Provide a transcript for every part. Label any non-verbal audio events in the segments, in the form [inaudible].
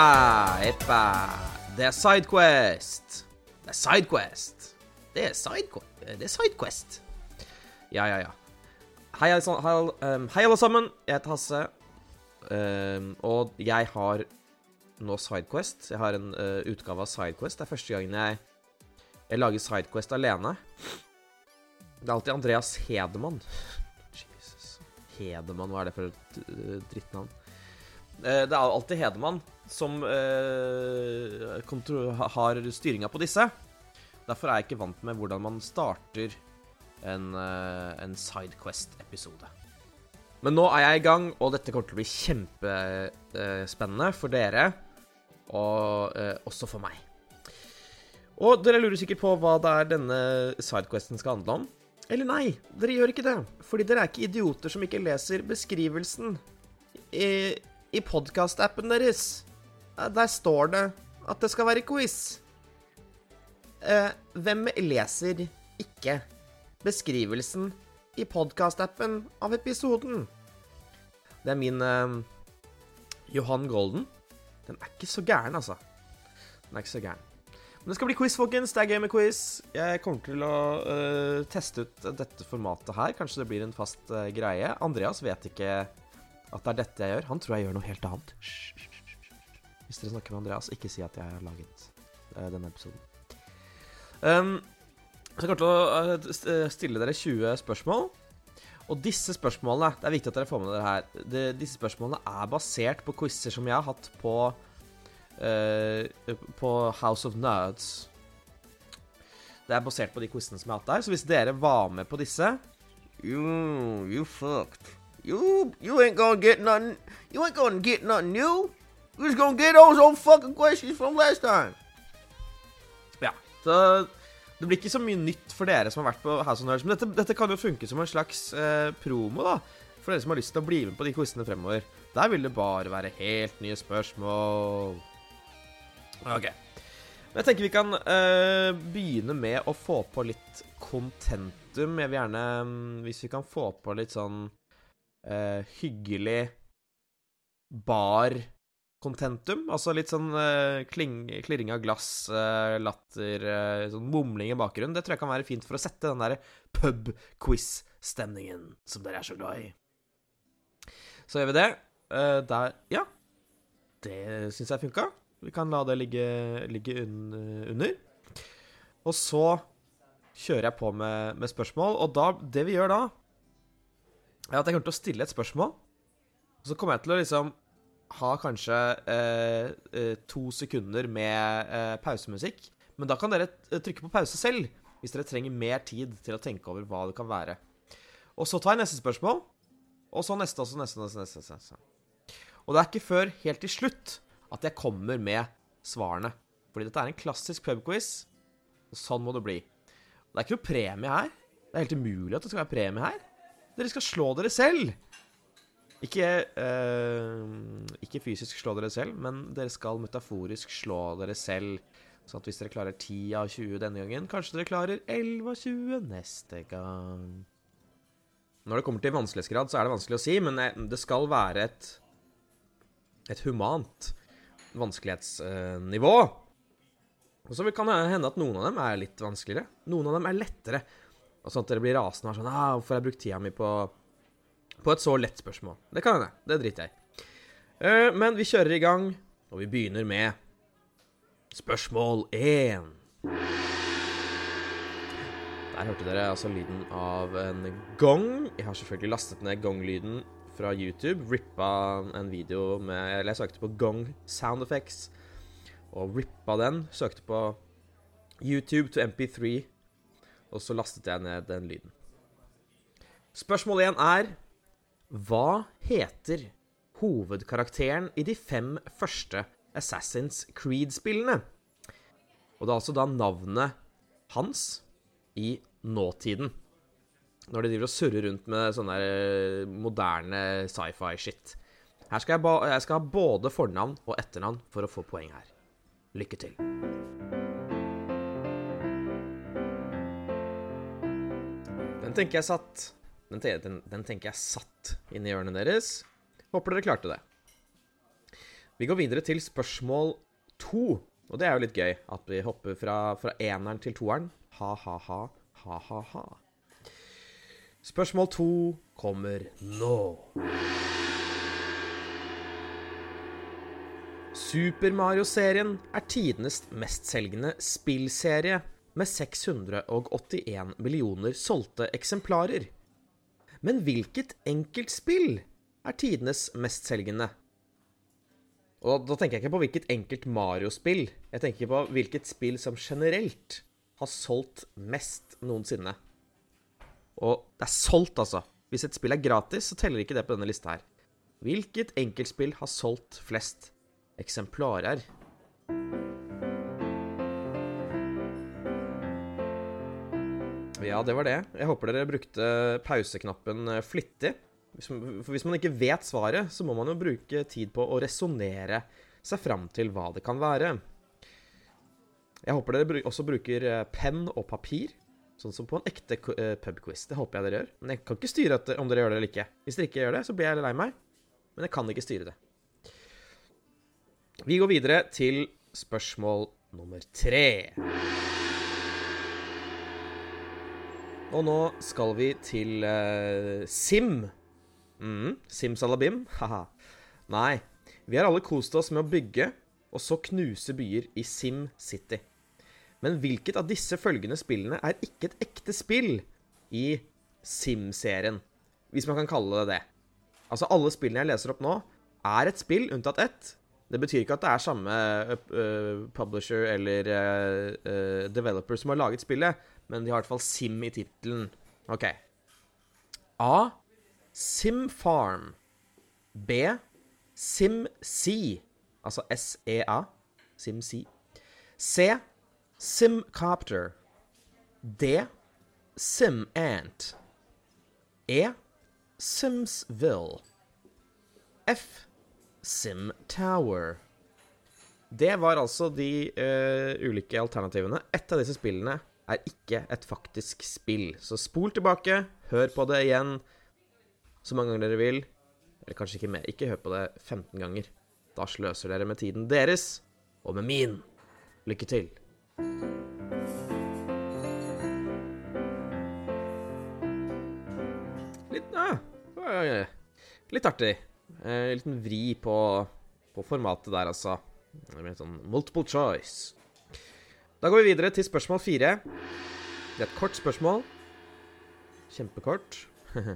Eppa, eppa. Det er Sidequest. Det er Sidequest. Det er Sidequest. Det er Sidequest. Ja, ja, ja. Hei, hei, um, hei alle sammen. Jeg heter Hasse. Um, og jeg har nå Sidequest. Jeg har en uh, utgave av Sidequest. Det er første gangen jeg, jeg lager Sidequest alene. Det er alltid Andreas Hedemann. Jesus. Hedemann, hva er det for et uh, drittnavn? Eh, Det er alltid Hedemann som eh, har styringa på disse. Derfor er jeg ikke vant med hvordan man starter en, eh, en Sidequest-episode. Men nå er jeg i gang, og dette kommer til å bli kjempespennende for dere. Og eh, også for meg. Og dere lurer sikkert på hva det er denne Sidequesten skal handle om. Eller nei, dere gjør ikke det. Fordi dere er ikke idioter som ikke leser beskrivelsen i, i podkast-appen deres. Eh, Der står det at det skal være quiz. Eh, hvem leser ikke beskrivelsen i podkast-appen av episoden? Det er min eh, Johan Golden. Den er ikke så gæren, altså. Den er ikke så gæren. Men det skal bli quiz, folkens. Det er gøy med quiz. Jeg kommer til å uh, teste ut dette formatet her. Kanskje det blir en fast uh, greie. Andreas vet ikke at det er dette jeg gjør. Han tror jeg gjør noe helt annet. Shh, hysj. Hvis dere snakker med Andreas, ikke si at jeg har laget eh, denne episoden. Um, så jeg kommer til å eh, eh, stille dere 20 spørsmål. Og disse spørsmålene Det er viktig at dere får med dere her. de, disse spørsmålene er basert på quizer som jeg har hatt på uh, På House of Nerds. Det er basert på de quizene som jeg har hatt der. Så hvis dere var med på disse You, you fucked. You, you ain't gonna get nothing. You ain't gonna get nothing new. You just gonna get those old fucking questions from last time. Ja, så det blir ikke så mye nytt for dere som har vært på House of Nerds. Men dette, dette kan jo funke som en slags eh, promo, da. For dere som har lyst til å bli med på de quizene fremover. Der vil det bare være helt nye spørsmål. OK. Men jeg tenker vi kan eh, begynne med å få på litt contentum. Jeg vil gjerne mm, Hvis vi kan få på litt sånn eh, hyggelig bar-contentum. Altså litt sånn uh, kling, klirring av glass, uh, latter, uh, sånn mumling i bakgrunnen. Det tror jeg kan være fint for å sette den der pub-quiz-stemningen som dere er så glad i. Så gjør vi det. Der Ja. Det syns jeg funka. Vi kan la det ligge, ligge un, under. Og så kjører jeg på med, med spørsmål, og da, det vi gjør da, er at jeg kommer til å stille et spørsmål. Og så kommer jeg til å liksom ha kanskje eh, eh, to sekunder med eh, pausemusikk. Men da kan dere eh, trykke på pause selv, hvis dere trenger mer tid til å tenke over hva det kan være. Og så tar jeg neste spørsmål, og så neste, og så neste, neste, neste, neste. Og det er ikke før helt til slutt at jeg kommer med svarene. Fordi dette er en klassisk pubquiz, og sånn må det bli. Det er ikke noe premie her. Det er helt umulig at det skal være premie her. Dere skal slå dere selv. Ikke, eh, ikke fysisk slå dere selv, men dere skal metaforisk slå dere selv. Sånn at hvis dere klarer 10 av 20 denne gangen, kanskje dere klarer 11 av 20 neste gang. Når det kommer til vanskelighetsgrad, så er det vanskelig å si, men eh, det skal være et, et humant vanskelighetsnivå. Og så kan det hende at noen av dem er litt vanskeligere. Noen av dem er lettere. Og sånn at dere blir rasende og er sånn ah, 'Hvorfor har jeg brukt tida mi på, på et så lett spørsmål?' Det kan hende. Det driter jeg i. Uh, men vi kjører i gang, og vi begynner med spørsmål én. Der hørte dere altså lyden av en gong. Jeg har selvfølgelig lastet ned gonglyden fra YouTube. Rippa en video med Eller jeg søkte på gong sound effects og rippa den. Søkte på YouTube to MP3, og så lastet jeg ned den lyden. Spørsmål én er Hva heter hovedkarakteren i de fem første Assassin's Creed-spillene? Og det er altså da navnet hans i nåtiden. Når de driver og surrer rundt med sånne der, eh, moderne sci-fi-shit. Her skal jeg, jeg skal ha både fornavn og etternavn for å få poeng her. Lykke til. Den tenker jeg satt Den, den, den tenker jeg satt inni hjørnet deres. Håper dere klarte det. Vi går videre til spørsmål to. Og det er jo litt gøy at vi hopper fra, fra eneren til toeren. Ha-ha-ha, ha-ha-ha. Spørsmål to kommer nå. Super Mario-serien er tidenes mestselgende spillserie med 681 millioner solgte eksemplarer. Men hvilket enkeltspill er tidenes mestselgende? Og da tenker jeg ikke på hvilket enkelt Mario-spill. Jeg tenker på hvilket spill som generelt har solgt mest noensinne. Og det er solgt, altså. Hvis et spill er gratis, så teller ikke det på denne lista her. Hvilket enkeltspill har solgt flest eksemplarer? Ja, det var det. Jeg håper dere brukte pauseknappen eh, flittig. For hvis man ikke vet svaret, så må man jo bruke tid på å resonnere seg fram til hva det kan være. Jeg håper dere også bruker eh, penn og papir, sånn som på en ekte eh, pubquiz. Det håper jeg dere gjør. Men jeg kan ikke styre om dere gjør det eller ikke. Hvis dere ikke gjør det, så blir jeg lei meg. Men jeg kan ikke styre det. Vi går videre til spørsmål nummer tre. Og nå skal vi til uh, Sim. Mm, Simsalabim. [laughs] Haha. Nei, vi har alle kost oss med å bygge og så knuse byer i Sim City. Men hvilket av disse følgende spillene er ikke et ekte spill i Sim-serien? Hvis man kan kalle det det. Altså, alle spillene jeg leser opp nå, er et spill, unntatt ett. Det betyr ikke at det er samme uh, publisher eller uh, developer som har laget spillet, men de har i hvert fall Sim i tittelen. OK. A. Sim Farm. B. Sim Sea, altså SEA. Sim Sea. C. Simcopter. D. Sim Ant. E. Simsville. F. Sim Tower. Det var altså de uh, ulike alternativene. Ett av disse spillene er ikke et faktisk spill. Så spol tilbake, hør på det igjen så mange ganger dere vil. Eller kanskje ikke mer. Ikke hør på det 15 ganger. Da sløser dere med tiden deres, og med min. Lykke til. Litt ja, Litt artig. En liten vri på, på formatet der, altså. Med sånn multiple choice. Da går vi videre til spørsmål fire. Det er et kort spørsmål. Kjempekort. [laughs]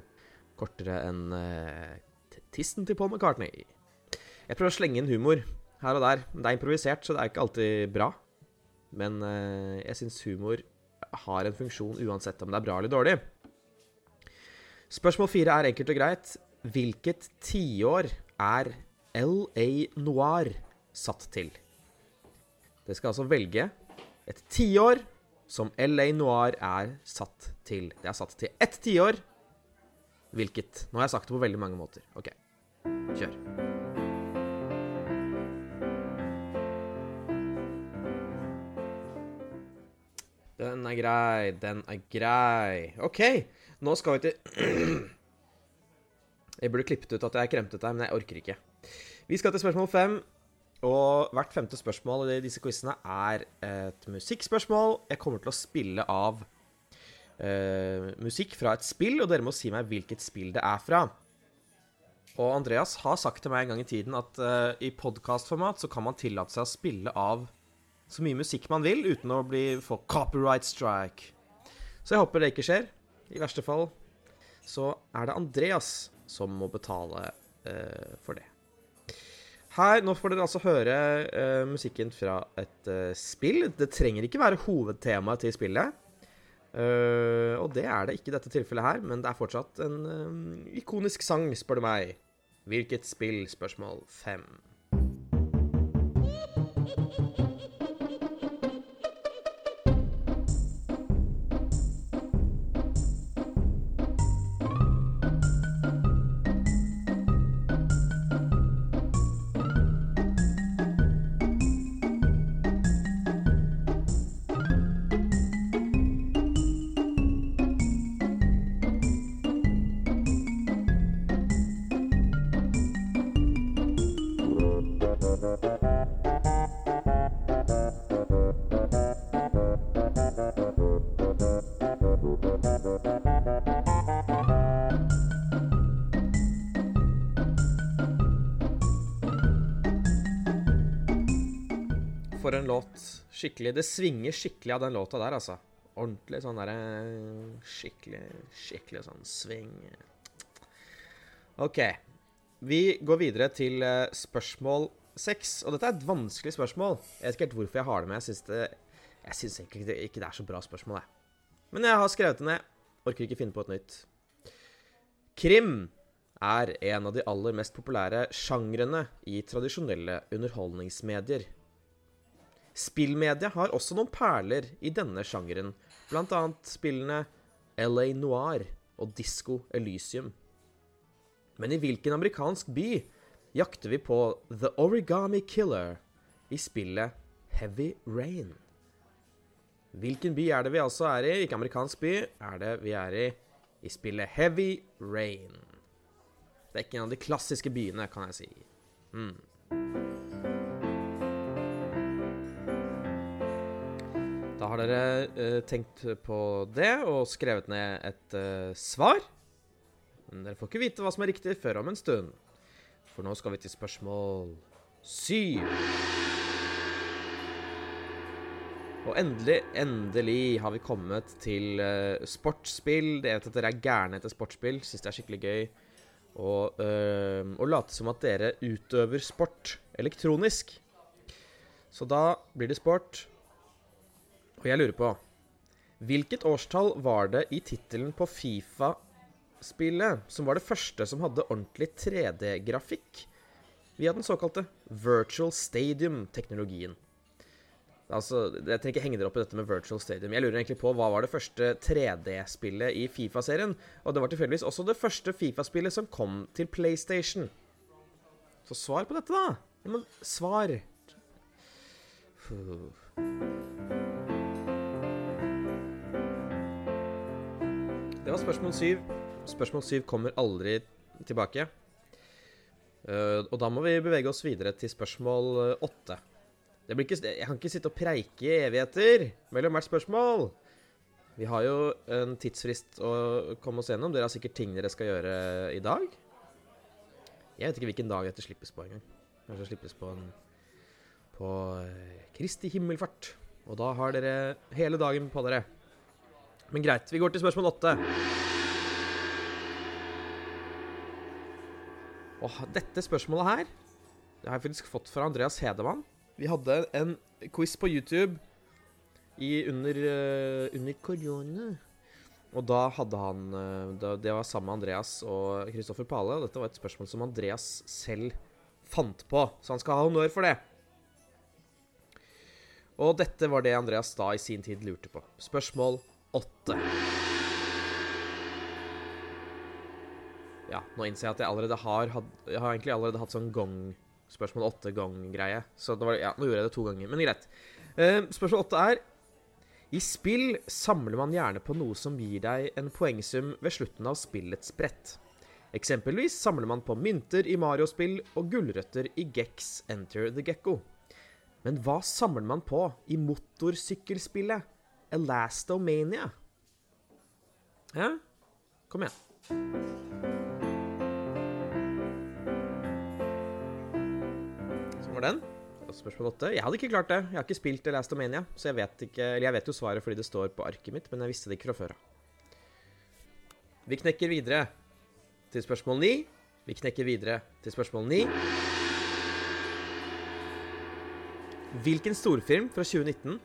Kortere enn uh, tissen til Paul McCartney. Jeg prøver å slenge inn humor her og der. Det er improvisert, så det er ikke alltid bra. Men uh, jeg syns humor har en funksjon uansett om det er bra eller dårlig. Spørsmål fire er enkelt og greit. Hvilket tiår er LA Noir satt til? Det skal altså velge et tiår som LA Noir er satt til. Det er satt til ett tiår. Hvilket? Nå har jeg sagt det på veldig mange måter. OK, kjør. Den er grei, den er grei. OK, nå skal vi til [clears throat] Jeg burde klippet ut at jeg kremtet deg, men jeg orker ikke. Vi skal til spørsmål fem. Og hvert femte spørsmål i disse quizene er et musikkspørsmål. Jeg kommer til å spille av uh, musikk fra et spill, og dere må si meg hvilket spill det er fra. Og Andreas har sagt til meg en gang i tiden at uh, i podkastformat så kan man tillate seg å spille av så mye musikk man vil uten å bli få copyright strike. Så jeg håper det ikke skjer. I verste fall så er det Andreas som må betale uh, for det. Her, Nå får dere altså høre uh, musikken fra et uh, spill. Det trenger ikke være hovedtemaet til spillet. Uh, og det er det ikke i dette tilfellet her, men det er fortsatt en ikonisk sang, spør du meg. Hvilket spill? Spørsmål fem. For en låt. Skikkelig. Det svinger skikkelig av den låta der, altså. Ordentlig sånn derre Skikkelig, skikkelig sånn sving. OK. Vi går videre til uh, spørsmål seks. Og dette er et vanskelig spørsmål. Jeg vet ikke helt hvorfor jeg har det med. Jeg syns, egentlig det, ikke det er så bra spørsmål, jeg. Men jeg har skrevet det ned. Orker ikke finne på et nytt. Krim er en av de aller mest populære sjangrene i tradisjonelle underholdningsmedier. Spillmedia har også noen perler i denne sjangeren, bl.a. spillene LA Noir og Disco Elysium. Men i hvilken amerikansk by jakter vi på The Origami Killer i spillet Heavy Rain? Hvilken by er det vi altså er i? Ikke amerikansk by, er det vi er i i spillet Heavy Rain. Det er ikke en av de klassiske byene, kan jeg si. Mm. Da har dere uh, tenkt på det og skrevet ned et uh, svar. Men dere får ikke vite hva som er riktig før om en stund. For nå skal vi til spørsmål syv. Og endelig, endelig har vi kommet til uh, sportsspill. Jeg vet at dere er gærne etter sportsspill. Syns det er skikkelig gøy. Og, uh, late som at dere utøver sport elektronisk. Så da blir det sport. Og jeg lurer på Hvilket årstall var det i tittelen på Fifa-spillet som var det første som hadde ordentlig 3D-grafikk via den såkalte virtual stadium-teknologien? Altså, Jeg trenger ikke henge dere opp i dette med virtual stadium. Jeg lurer egentlig på hva var det første 3D-spillet i Fifa-serien? Og det var tilfeldigvis også det første Fifa-spillet som kom til PlayStation. Så svar på dette, da. Men svar. Puh. Var spørsmål syv. Spørsmål syv kommer aldri tilbake. Uh, og da må vi bevege oss videre til spørsmål eh, åtte. Ikke, jeg kan ikke sitte og preike i evigheter mellom hvert spørsmål. Vi har jo en tidsfrist å komme oss gjennom. Dere har sikkert ting dere skal gjøre i dag. Jeg vet ikke hvilken dag dette slippes på engang. Kanskje det slippes på en på eh, Kristi himmelfart. Og da har dere hele dagen på dere. Men greit, vi går til spørsmål åtte. Dette spørsmålet her Det har jeg faktisk fått fra Andreas Hedemann. Vi hadde en quiz på YouTube i, under, uh, under korona. Og da hadde han uh, Det var sammen med Andreas og Kristoffer Pale. Og dette var et spørsmål som Andreas selv fant på, så han skal ha honnør for det. Og dette var det Andreas da i sin tid lurte på. Spørsmål åtte. Ja, nå innser jeg at jeg allerede har hatt Jeg har egentlig allerede hatt sånn gong spørsmål åtte-gong-greie. Så var, ja, nå gjorde jeg det to ganger, men greit. Uh, spørsmål åtte er I spill samler man gjerne på noe som gir deg en poengsum ved slutten av spillets brett. Eksempelvis samler man på mynter i Mario-spill og gulrøtter i Gex Enter the Gekko. Men hva samler man på i motorsykkelspillet Elastomania. Ja, kom igjen. Sånn var den. Spørsmål 8. Jeg hadde ikke klart det. Jeg har ikke spilt Elastomania, så jeg vet ikke jeg vet jo svaret fordi det står på arket mitt, men jeg visste det ikke fra før av. Vi knekker videre til spørsmål 9. Vi knekker videre til spørsmål 9. Hvilken storfilm fra 2019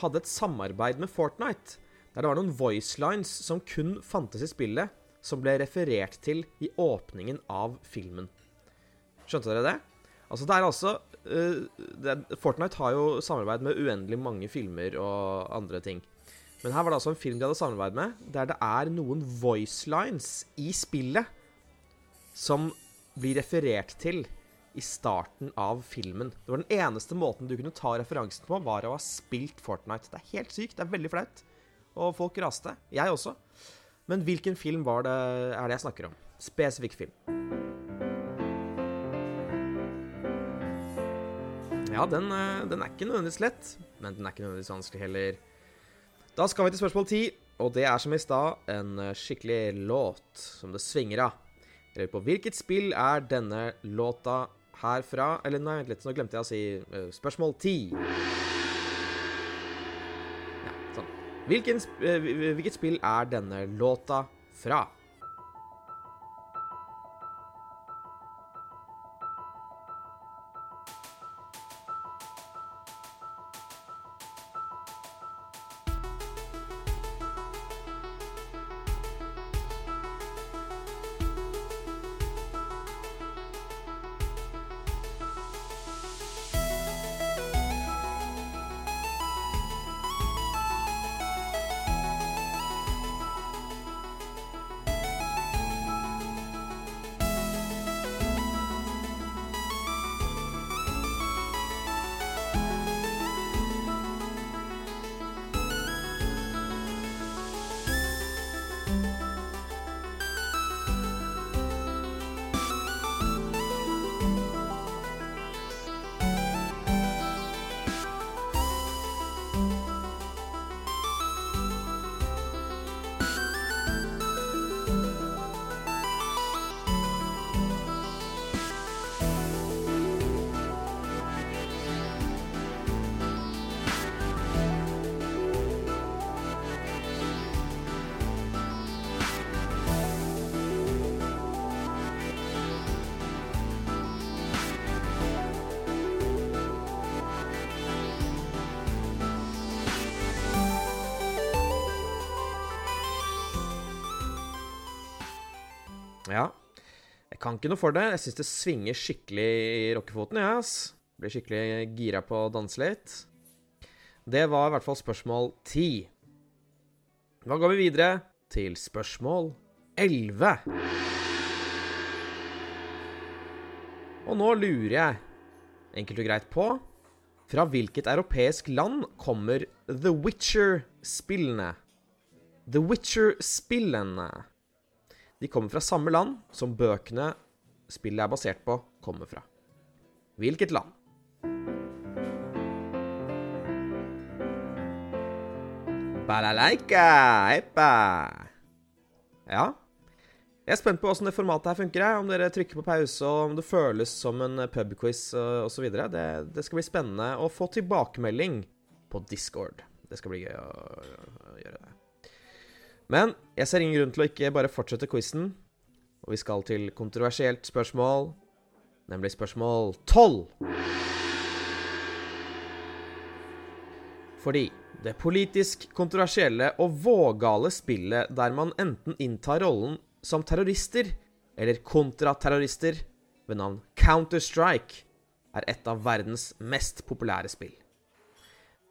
hadde et samarbeid med Fortnite, der det var noen voicelines som kun fantes i spillet, som ble referert til i åpningen av filmen. Skjønte dere det? Altså, det er altså uh, det, Fortnite har jo samarbeid med uendelig mange filmer og andre ting. Men her var det altså en film de hadde samarbeid med, der det er noen voicelines i spillet som blir referert til i starten av filmen. Det var den eneste måten du kunne ta referansen på, var å ha spilt Fortnite. Det er helt sykt. Det er veldig flaut. Og folk raste. Jeg også. Men hvilken film var det, er det jeg snakker om? Spesifikk film. Ja, den, eh, den er ikke nødvendigvis lett, men den er ikke nødvendigvis vanskelig heller. Da skal vi til spørsmål ti, og det er som i stad en eh, skikkelig låt som det svinger av. Jeg på hvilket spill er denne låta herfra Eller nei, vent litt, nå glemte jeg å si uh, spørsmål ti. Ja, sånn. Hvilken, uh, hvilket spill er denne låta fra? Ja. Jeg kan ikke noe for det. Jeg syns det svinger skikkelig i rockefoten, jeg, ja, ass. Blir skikkelig gira på å danse litt. Det var i hvert fall spørsmål ti. Da går vi videre til spørsmål elleve. Og nå lurer jeg enkelt og greit på fra hvilket europeisk land kommer The Witcher-spillene? The Witcher-spillene. De kommer fra samme land som bøkene spillet er basert på, kommer fra. Hvilket land? Balalaika, eppa. Ja. Jeg er spent på åssen det formatet her funker. Om dere trykker på pause, og om det føles som en pubquiz osv. Det, det skal bli spennende å få tilbakemelding på Discord. Det skal bli gøy å gjøre det. Men jeg ser ingen grunn til å ikke bare fortsette quizen. Og vi skal til kontroversielt spørsmål, nemlig spørsmål tolv. Fordi det politisk kontroversielle og vågale spillet der man enten inntar rollen som terrorister eller kontraterrorister ved navn Counter-Strike, er et av verdens mest populære spill.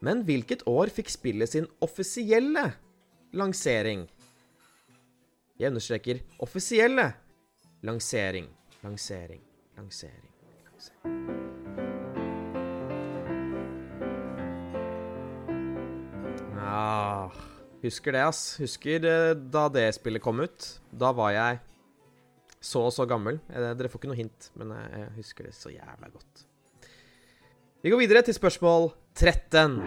Men hvilket år fikk spillet sin offisielle lansering? Jeg understreker offisielle lansering, lansering, lansering, lansering. Ah, husker det, ass. Husker eh, da det spillet kom ut. Da var jeg så og så gammel. Eh, dere får ikke noe hint, men jeg husker det så jævla godt. Vi går videre til spørsmål 13.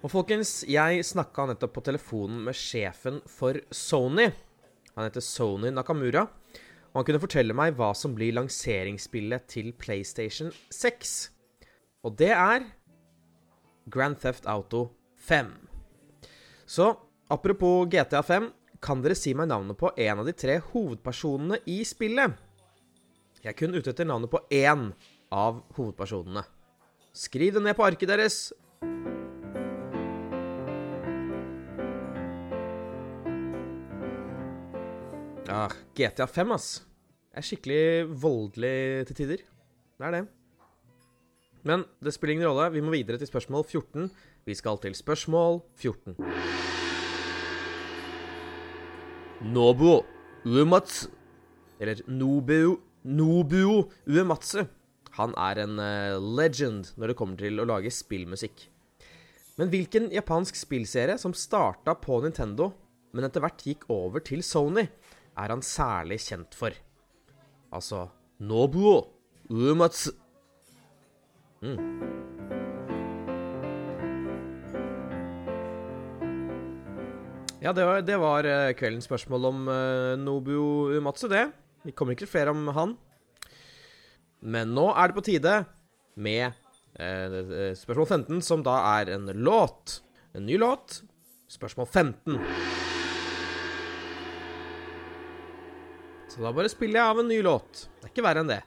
Og folkens, jeg snakka nettopp på telefonen med sjefen for Sony. Han heter Sony Nakamura. Og han kunne fortelle meg hva som blir lanseringsspillet til PlayStation 6. Og det er Grand Theft Auto 5. Så apropos GTA 5, kan dere si meg navnet på en av de tre hovedpersonene i spillet? Jeg er kun ute etter navnet på én av hovedpersonene. Skriv det ned på arket deres. Ja, GTA 5, ass. Er skikkelig voldelig til tider. Det er det. Men det spiller ingen rolle. Vi må videre til spørsmål 14. Vi skal til spørsmål 14. Nobuo Uematsu, eller Nobuo Nobuo Uematsu, han er en uh, legend når det kommer til å lage spillmusikk. Men hvilken japansk spillserie som starta på Nintendo, men etter hvert gikk over til Sony, er han særlig kjent for. Altså Nobuo Uematsu. Mm. Ja, det var, det var uh, kveldens spørsmål om uh, Nobuo Umatsu, det. Vi kommer ikke flere om han. Men nå er det på tide med uh, spørsmål 15, som da er en låt. En ny låt. Spørsmål 15. Så da bare spiller jeg av en ny låt. Det er ikke verre enn det.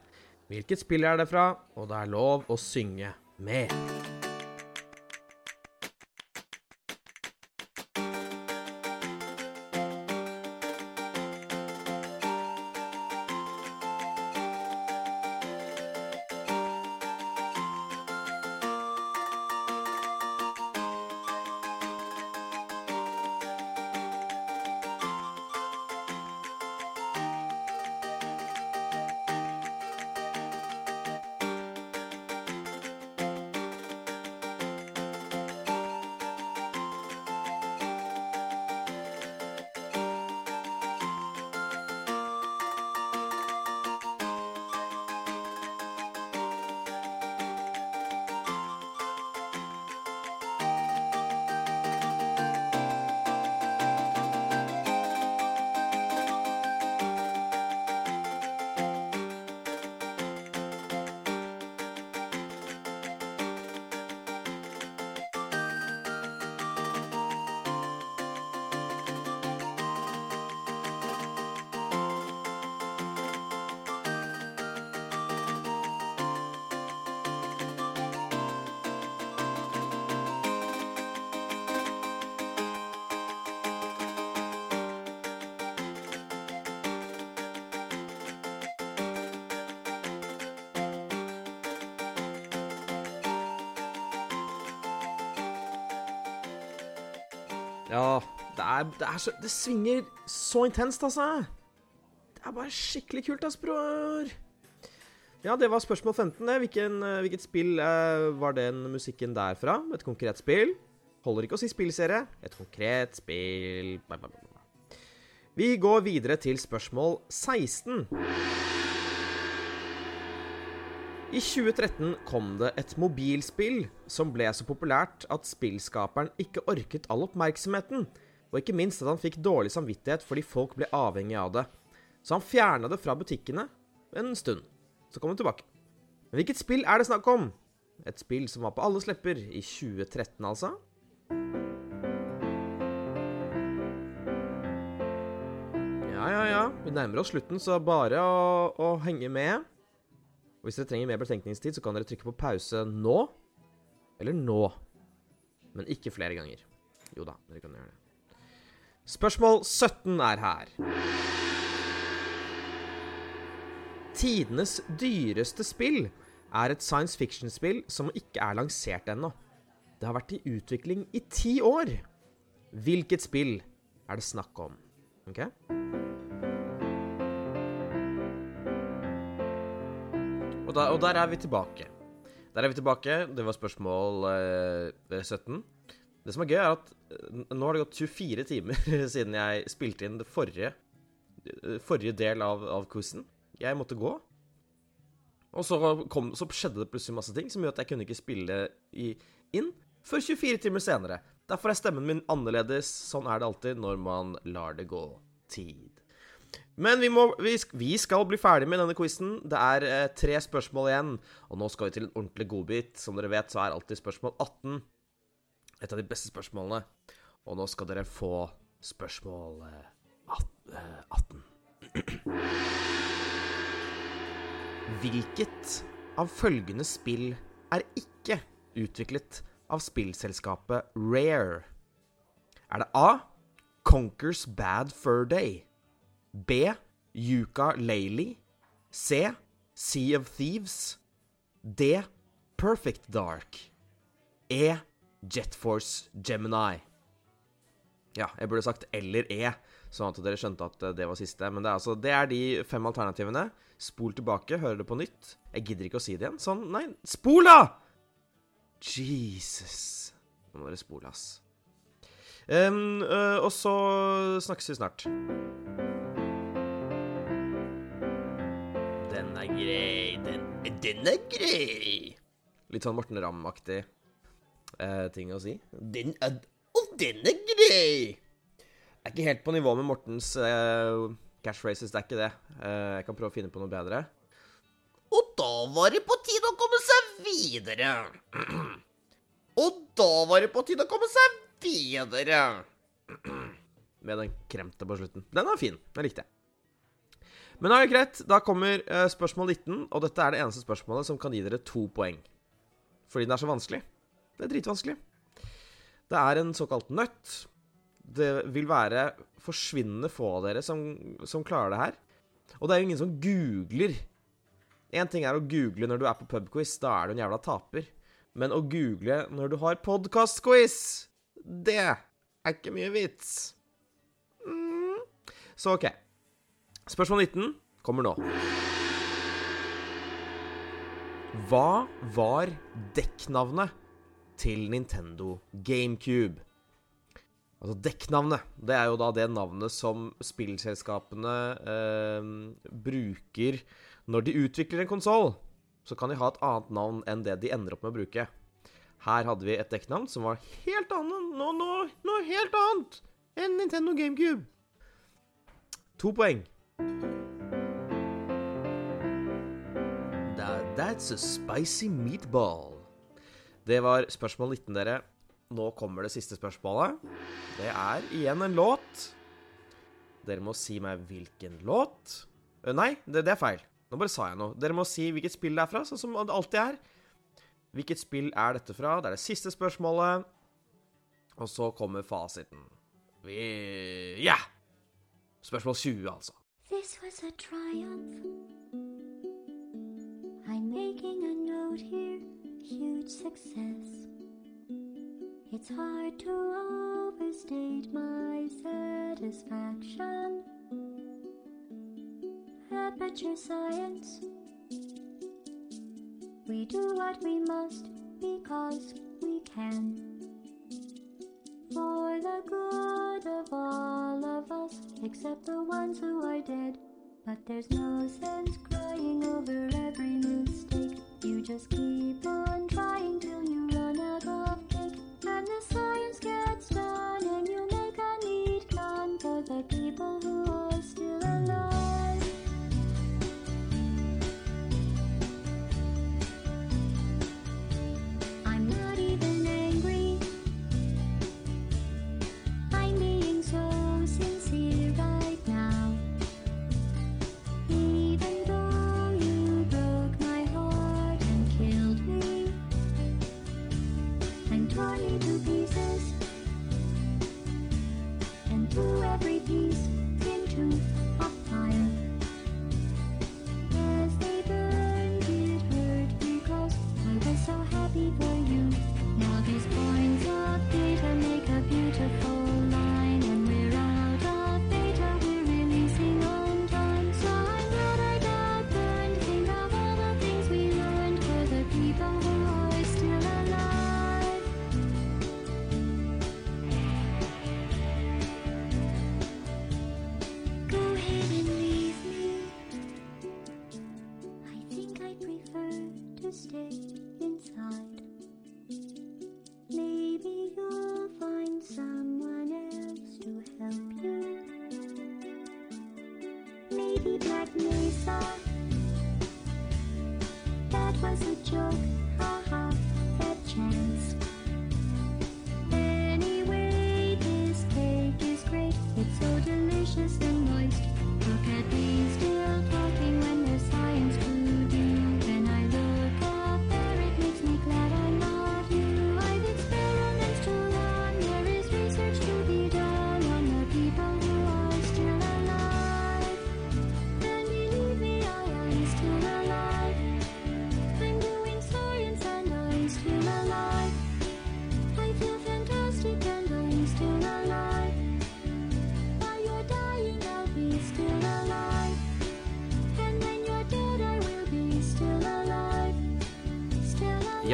Hvilket spill er det fra? Og det er lov å synge med. Ja, det er, det er så Det svinger så intenst, altså. Det er bare skikkelig kult, ass, bror. Ja, det var spørsmål 15. det. Hvilken, eh, hvilket spill eh, var den musikken der fra? Et konkret spill? Holder ikke å si spillserie. Et konkret spill. Vi går videre til spørsmål 16. I 2013 kom det et mobilspill som ble så populært at spillskaperen ikke orket all oppmerksomheten, og ikke minst at han fikk dårlig samvittighet fordi folk ble avhengig av det. Så han fjerna det fra butikkene en stund. Så kom det tilbake. Men hvilket spill er det snakk om? Et spill som var på alles lepper i 2013, altså. Ja, ja, ja. Vi nærmer oss slutten, så bare å, å henge med. Og hvis dere trenger mer betenkningstid, så kan dere trykke på pause nå. Eller nå. Men ikke flere ganger. Jo da, dere kan gjøre det. Spørsmål 17 er her. Tidenes dyreste spill er et science fiction-spill som ikke er lansert ennå. Det har vært i utvikling i ti år. Hvilket spill er det snakk om? Ok? Og, da, og der er vi tilbake. Der er vi tilbake. Det var spørsmål eh, 17. Det som er gøy, er at eh, nå har det gått 24 timer [laughs] siden jeg spilte inn det forrige, eh, forrige del av, av quizen. Jeg måtte gå. Og så, kom, så skjedde det plutselig masse ting som gjør at jeg kunne ikke spille i, inn før 24 timer senere. Derfor er stemmen min annerledes. Sånn er det alltid når man lar det gå tid. Men vi, må, vi, vi skal bli ferdig med denne quizen. Det er eh, tre spørsmål igjen. Og nå skal vi til en ordentlig godbit. Som dere vet, så er alltid spørsmål 18 et av de beste spørsmålene. Og nå skal dere få spørsmål eh, 18. [clears throat] Hvilket av følgende spill er ikke utviklet av spillselskapet Rare? Er det A. Conkers Bad Fur Day? B. Yuka Laylee. C. Sea of Thieves. D. Perfect Dark. E. Jet Force Gemini. Ja, jeg burde sagt eller E, sånn at dere skjønte at det var siste. Men det er, altså, det er de fem alternativene. Spol tilbake, hører det på nytt. Jeg gidder ikke å si det igjen. Sånn, nei, spol, da! Jesus. Nå må dere spole, ass. Um, uh, og så snakkes vi snart. Den, er grei. Litt sånn Morten Ramm-aktig eh, ting å si. Den er Og den er grei! Jeg er ikke helt på nivå med Mortens eh, races, det er ikke det. Eh, jeg kan prøve å finne på noe bedre. Og da var det på tide å komme seg videre. [clears throat] Og da var det på tide å komme seg videre. [clears throat] Med den kremte på slutten. Den var fin. Den likte jeg. Men det greit. Da kommer uh, spørsmål 19, og dette er det eneste spørsmålet som kan gi dere to poeng. Fordi den er så vanskelig. Det er dritvanskelig. Det er en såkalt nøtt. Det vil være forsvinnende få av dere som, som klarer det her. Og det er jo ingen som googler. Én ting er å google når du er på pubquiz, da er du en jævla taper. Men å google når du har podkastquiz, det er ikke mye vits. Mm. Så OK. Spørsmål 19 kommer nå. Hva var dekknavnet til Nintendo GameCube? Altså dekknavnet. Det er jo da det navnet som spillselskapene eh, bruker når de utvikler en konsoll. Så kan de ha et annet navn enn det de ender opp med å bruke. Her hadde vi et dekknavn som var helt annet Noe, no, noe helt annet enn Nintendo GameCube. To poeng. That's a spicy meatball. Det var spørsmål 19, dere. Nå kommer det siste spørsmålet. Det er igjen en låt. Dere må si meg hvilken låt. Uh, nei, det, det, er feil. Nå bare sa jeg noe. Dere må si hvilket spill det er fra, sånn som det alltid er. Hvilket spill er dette fra? Det er det siste spørsmålet. Og så kommer fasiten. Vi Ja! Spørsmål 20, altså. This was a triumph. I'm making a note here, huge success. It's hard to overstate my satisfaction. Aperture science. We do what we must because we can. Except the ones who are dead. But there's no sense crying over every mistake. You just keep on trying till you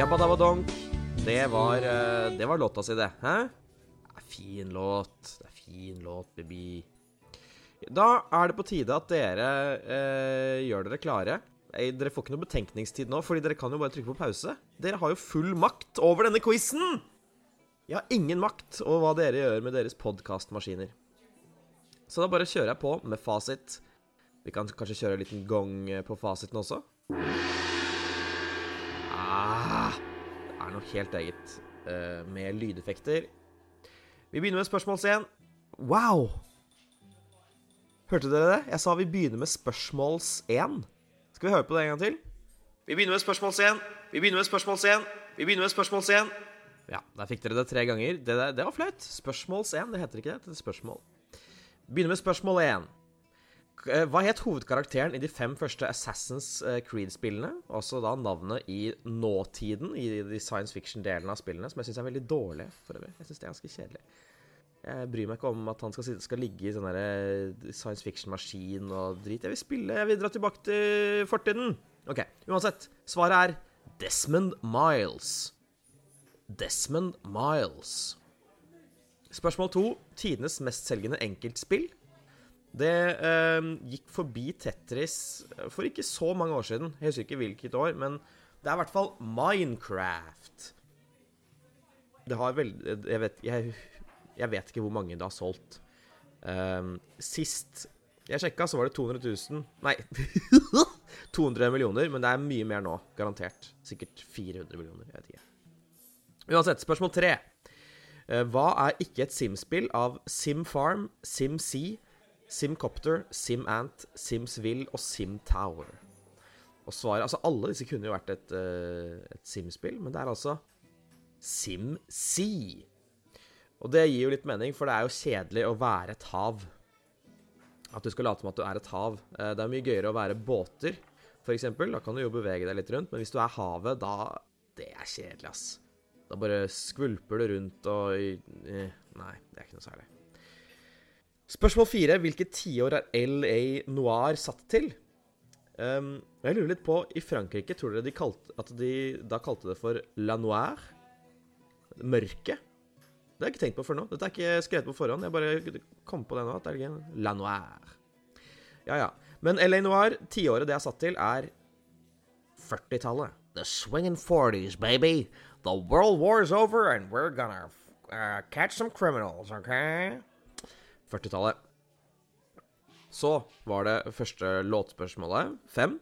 Still. Jabbadabadonk. Det var, eh, det var låta si, det. Hæ? Det er fin låt. Det er fin låt, baby. Da er det på tide at dere eh, gjør dere klare. Dere får ikke noe betenkningstid nå, fordi dere kan jo bare trykke på pause. Dere har jo full makt over denne quizen! Jeg har ingen makt over hva dere gjør med deres podkastmaskiner. Så da bare kjører jeg på med fasit. Vi kan kanskje kjøre en liten gong eh, på fasiten også. Ah. er noe helt eget uh, med lydeffekter. Vi begynner med spørsmål 1. Wow! Hørte dere det? Jeg sa vi begynner med spørsmåls 1. Skal vi høre på det en gang til? Vi begynner med spørsmåls 1. Vi begynner med spørsmåls 1. Vi begynner med spørsmåls 1. Ja, der fikk dere det tre ganger. Det, det var flaut. Spørsmåls 1. Det heter ikke det. Det er spørsmål. Begynner med spørsmål 1. Eh, hva het hovedkarakteren i de fem første Assassin's eh, Creed-spillene? Også da navnet i nåtiden, i de science fiction-delene av spillene, som jeg syns er veldig dårlig, for øvrig. Jeg syns det er ganske kjedelig. Jeg bryr meg ikke om at han skal, skal ligge i sånn eh, science fiction-maskin og drit. Jeg vil spille, jeg vil dra tilbake til fortiden. OK, uansett. Svaret er Desmond Miles. Desmond Miles. Spørsmål to. Tidenes mestselgende enkeltspill. Det eh, gikk forbi Tetris for ikke så mange år siden. Jeg husker ikke hvilket år, men det er i hvert fall Minecraft. Det har vel Jeg vet, jeg, jeg vet ikke hvor mange det har solgt. Eh, sist jeg sjekka, så var det 200 000 Nei [laughs] 200 millioner, men det er mye mer nå. Garantert. Sikkert 400 millioner. Jeg vet ikke. Uansett, spørsmål tre. Uh, hva er ikke et Sim-spill av SimFarm, SimSea Simcopter, SimAnt, SimsVille og SimTower. Og svaret Altså, alle disse kunne jo vært et, uh, et Sim-spill, men det er altså SimSea. Og det gir jo litt mening, for det er jo kjedelig å være et hav. At du skal late som at du er et hav. Uh, det er mye gøyere å være båter, f.eks. Da kan du jo bevege deg litt rundt, men hvis du er havet, da Det er kjedelig, ass. Da bare skvulper du rundt og Nei, det er ikke noe særlig. Spørsmål fire. Hvilket tiår er LA Noir satt til? Um, jeg lurer litt på I Frankrike, tror dere de kalte, at de da kalte det for La Noir? Mørket? Det har jeg ikke tenkt på før nå. Dette er ikke skrevet på forhånd. Jeg bare kom på det nå. at det er La Noir. Ja, ja. Men LA Noir, tiåret det er satt til, er 40-tallet. The swinging 40s, baby. The world war's over, and we're gonna uh, catch some criminals, okay? 40-tallet. Så var det første låtspørsmålet, fem.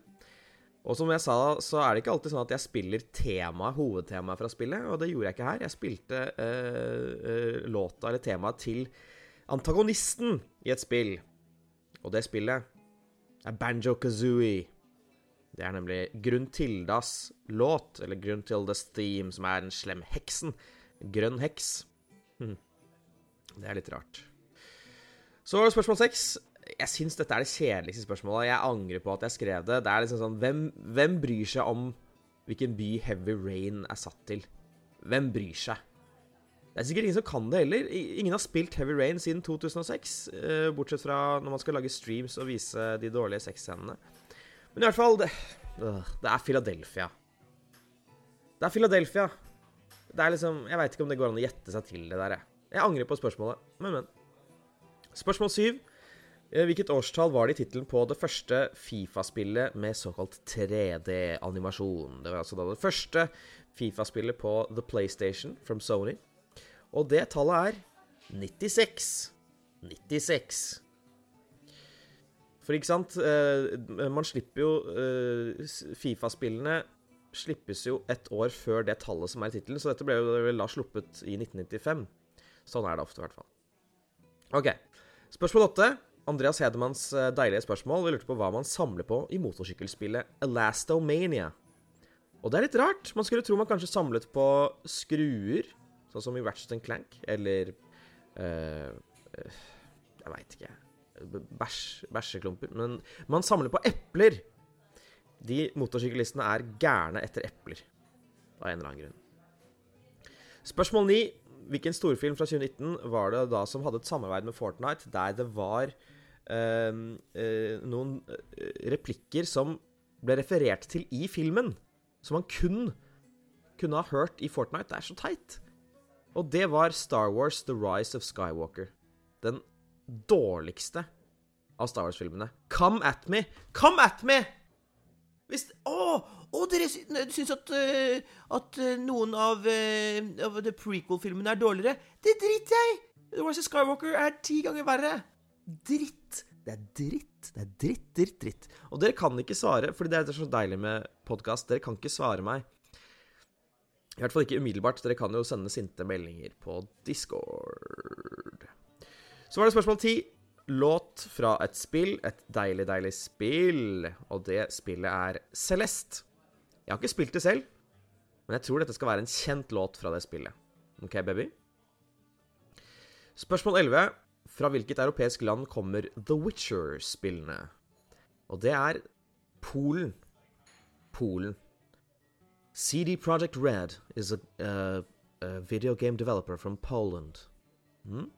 Og som jeg sa, så er det ikke alltid sånn at jeg spiller tema, hovedtemaet fra spillet, og det gjorde jeg ikke her. Jeg spilte uh, uh, låta eller temaet til antagonisten i et spill. Og det spillet er Banjo Kazooie. Det er nemlig Gruntildas låt, eller Gruntildas theme, som er den slemme heksen. Grønn heks. Hm. [laughs] Det er litt rart. Så spørsmål seks. Jeg syns dette er det kjedeligste spørsmålet. Jeg angrer på at jeg skrev det. Det er liksom sånn Hvem, hvem bryr seg om hvilken by Heavy Rain er satt til? Hvem bryr seg? Det er sikkert ingen som kan det heller. Ingen har spilt Heavy Rain siden 2006, uh, bortsett fra når man skal lage streams og vise de dårlige sexscenene. Men i hvert fall det, uh, det er Philadelphia. Det er Philadelphia. Det er liksom Jeg veit ikke om det går an å gjette seg til det der, jeg. Jeg angrer på spørsmålet, men, men. Spørsmål syv. Eh, hvilket årstall var det i tittelen på det første Fifa-spillet med såkalt 3D-animasjon? Det var altså da det første Fifa-spillet på The PlayStation from Sony. Og det tallet er 96. 96. For ikke sant eh, Man slipper jo eh, Fifa-spillene slippes jo et år før det tallet som er i tittelen, så dette ble jo vel da sluppet i 1995. Sånn er det ofte, i hvert fall. OK. Spørsmål åtte. Andreas Hedemanns eh, deilige spørsmål. Vi lurte på hva man samler på i motorsykkelspillet Elastomania. Og det er litt rart. Man skulle tro man kanskje samlet på skruer, sånn som i Ratchet Clank, eller uh, Jeg veit ikke. Bæsj, bæsjeklumper. Men man samler på epler. De motorsyklistene er gærne etter epler. Av en eller annen grunn. Spørsmål ni. Hvilken storfilm fra 2019 var det da som hadde et samarbeid med Fortnite, der det var øh, øh, noen eh, replikker som ble referert til i filmen, som man kun kunne ha hørt i Fortnite? Det er så teit. Og det var Star Wars The Rise of Skywalker. Den dårligste av Star Wars-filmene. Come at me! Come at me! Hvis Å! Å, dere syns at, uh, at uh, noen av, uh, av prequel-filmene er dårligere? Det driter jeg i! Rise of Skywalker er ti ganger verre. Dritt. Det er dritt. Det er dritt, dritt, dritt. Og dere kan ikke svare, fordi det er så deilig med podkast. Dere kan ikke svare meg. I hvert fall ikke umiddelbart. Dere kan jo sende sinte meldinger på Discord. Så var det spørsmål ti. Låt fra et spill. Et deilig, deilig spill. Og det spillet er Celeste. Jeg har ikke spilt det selv, men jeg tror dette skal være en kjent låt fra det spillet. OK, baby? Spørsmål 11. Fra hvilket europeisk land kommer The Witcher-spillene? Og det er Polen. Polen. CD Project Red is a, uh, a video game developer from Poland. Mm?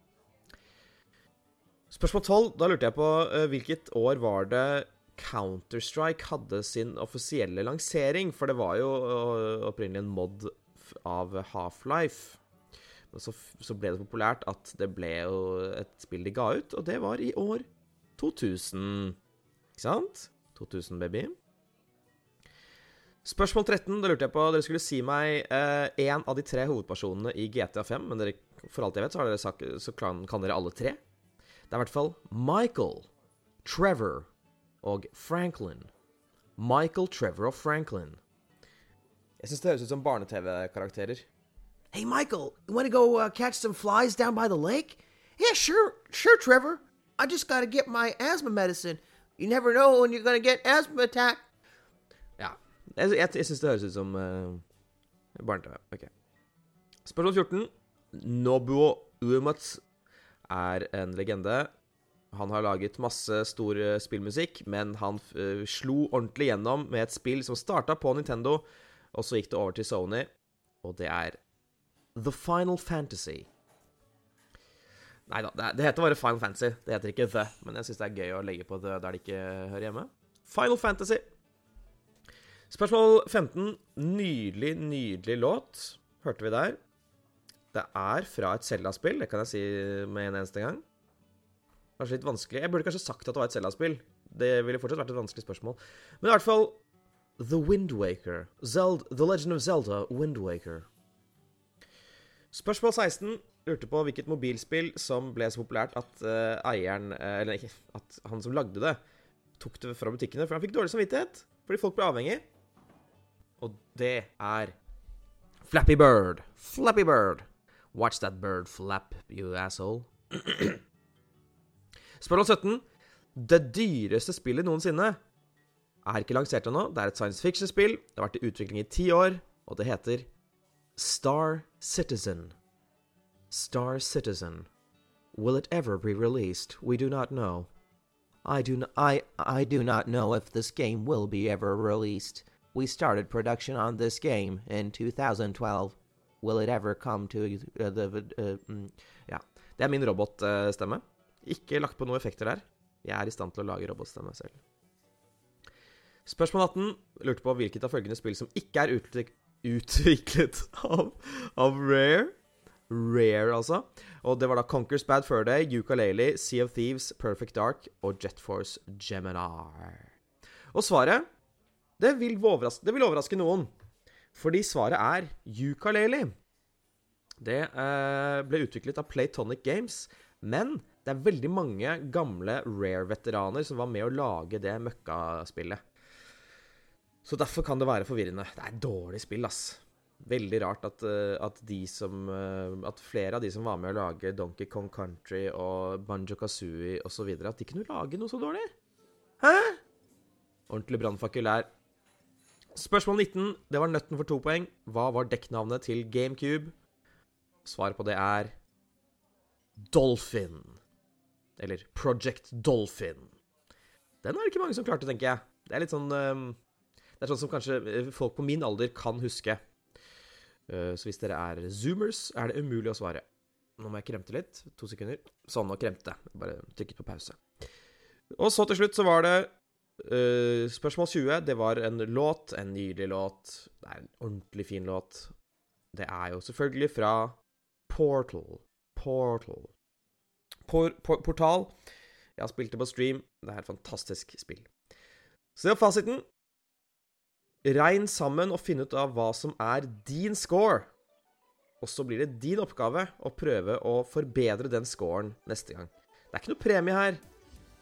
Spørsmål 12. Da lurte jeg på uh, hvilket år var det Counter-Strike hadde sin offisielle lansering? For det var jo uh, opprinnelig en mod av Half-Life. Men så, så, ble det populært at det ble jo et spill de ga ut, og det var i år 2000. Ikke sant? 2000, baby. Spørsmål 13. Da lurte jeg på Dere skulle si meg én eh, av de tre hovedpersonene i GTA5. Men dere, for alt jeg vet, så, dere sagt, så kan, kan, dere alle tre. Det er i hvert fall Michael, Trevor og Franklin. Michael, Trevor og Franklin. Jeg syns det høres ut som barne-TV-karakterer. Hey, Michael, you want to go uh, catch some flies down by the lake? Yeah, sure, sure, Trevor. I just gotta get my asthma medicine. You never know when you're gonna get asthma attack. Ja. Jeg, jeg, jeg syns det høres ut som uh, barne-TV. Ok. Spørsmål 14. Nobuo Uematsu er en legende. Han har laget masse stor spillmusikk, men han uh, slo ordentlig gjennom med et spill som starta på Nintendo, og så gikk det over til Sony, og det er The Final Fantasy. Nei da, det, heter bare Final Fantasy. Det heter ikke The, men jeg syns det er gøy å legge på det der det ikke hører hjemme. Final Fantasy. Spørsmål 15. Nydelig, nydelig låt. Hørte vi der. Det er fra et Zelda-spill, det kan jeg si med en eneste gang. Kanskje litt vanskelig. Jeg burde kanskje sagt at det var et Zelda-spill. Det ville fortsatt vært et vanskelig spørsmål. Men i hvert fall The Windwaker. The Legend of Zelda Windwaker. Spørsmål 16 lurte på hvilket mobilspill som ble så populært at uh, eieren uh, Eller ikke, at han som lagde det, tok det fra butikkene, for han fikk dårlig samvittighet fordi folk ble avhengig. Og det er Flappy Bird. Flappy Bird. Watch that bird flap, you asshole. [clears throat] Spørsmål 17. Det dyreste spillet noensinne er ikke lansert ennå. Det er et science fiction-spill. Det har vært i utvikling i ti år, og det heter Star Citizen. Star Citizen. Will it ever be released? We do not know. I do, I, I do not know if this game will be ever released. We started production on this game in 2012. Will it ever come to uh, the uh, mm, Ja. Det er min robotstemme. Ikke lagt på noen effekter der. Jeg er i stand til å lage robotstemme selv. Spørsmål 18 lurte på hvilket av følgende spill som ikke er utviklet [laughs] av, av Rare. Rare, altså. Og det var da Conquers Bad Fur Day, Ukulele, Sea of Thieves, Perfect Dark og Jet Force Gemini. Og svaret det vil, overraske, det vil overraske noen. Fordi svaret er Ukulele. Det eh, ble utviklet av Playtonic Games, men det er veldig mange gamle Rare-veteraner som var med å lage det møkkaspillet. Så derfor kan det være forvirrende. Det er et dårlig spill, ass. Veldig rart at, uh, at, som uh, At flere av de som var med å lage Donkey Kong Country og Banjo Kazooie osv., at de kunne lage noe så dårlig. Hæ? Ordentlig brannfakkel der. Spørsmål 19. Det var nøtten for to poeng. Hva var dekknavnet til GameCube? Svaret på det er Dolphin. Eller Project Dolphin. Den er det ikke mange som klarte, tenker jeg. Det er litt sånn um, det er sånn som kanskje eh, folk på min alder kan huske. Eh, så hvis dere er zoomers, er det umulig å svare. Nå må jeg kremte litt. To sekunder. Sånn, nå kremte. Bare trykket på pause. Og så til slutt så var det uh, spørsmål 20. Det var en låt, en nydelig låt. Det er en ordentlig fin låt. Det er jo selvfølgelig fra Portal. Portal. Por por portal. Jeg har spilt det på stream. Det er et fantastisk spill. Så det var fasiten. Regn sammen og finn ut av hva som er din score. Og så blir det din oppgave å prøve å forbedre den scoren neste gang. Det er ikke noe premie her.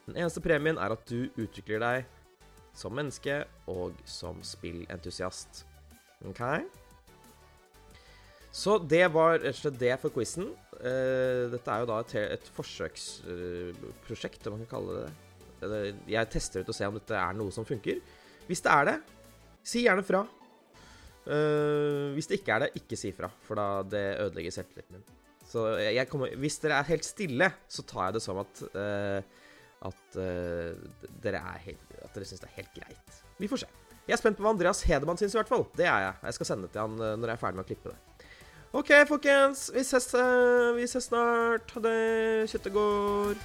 Den eneste premien er at du utvikler deg som menneske og som spillentusiast. OK? Så det var rett og slett det for quizen. Eh, dette er jo da et, et forsøksprosjekt, om man kan kalle det det. Jeg tester ut og ser om dette er noe som funker. Hvis det er det, si gjerne fra. Eh, hvis det ikke er det, ikke si fra, for da det ødelegger selvtilliten min. Så jeg kommer, hvis dere er helt stille, så tar jeg det som at eh, at eh, dere er At dere syns det er helt greit. Vi får se. Jeg er spent på hva Andreas Hedemann syns, i hvert fall. Det er jeg. Jeg skal sende det til han eh, når jeg er ferdig med å klippe det. OK, folkens. Vi ses, eh, vi ses snart. Ha det. Kjøttet går.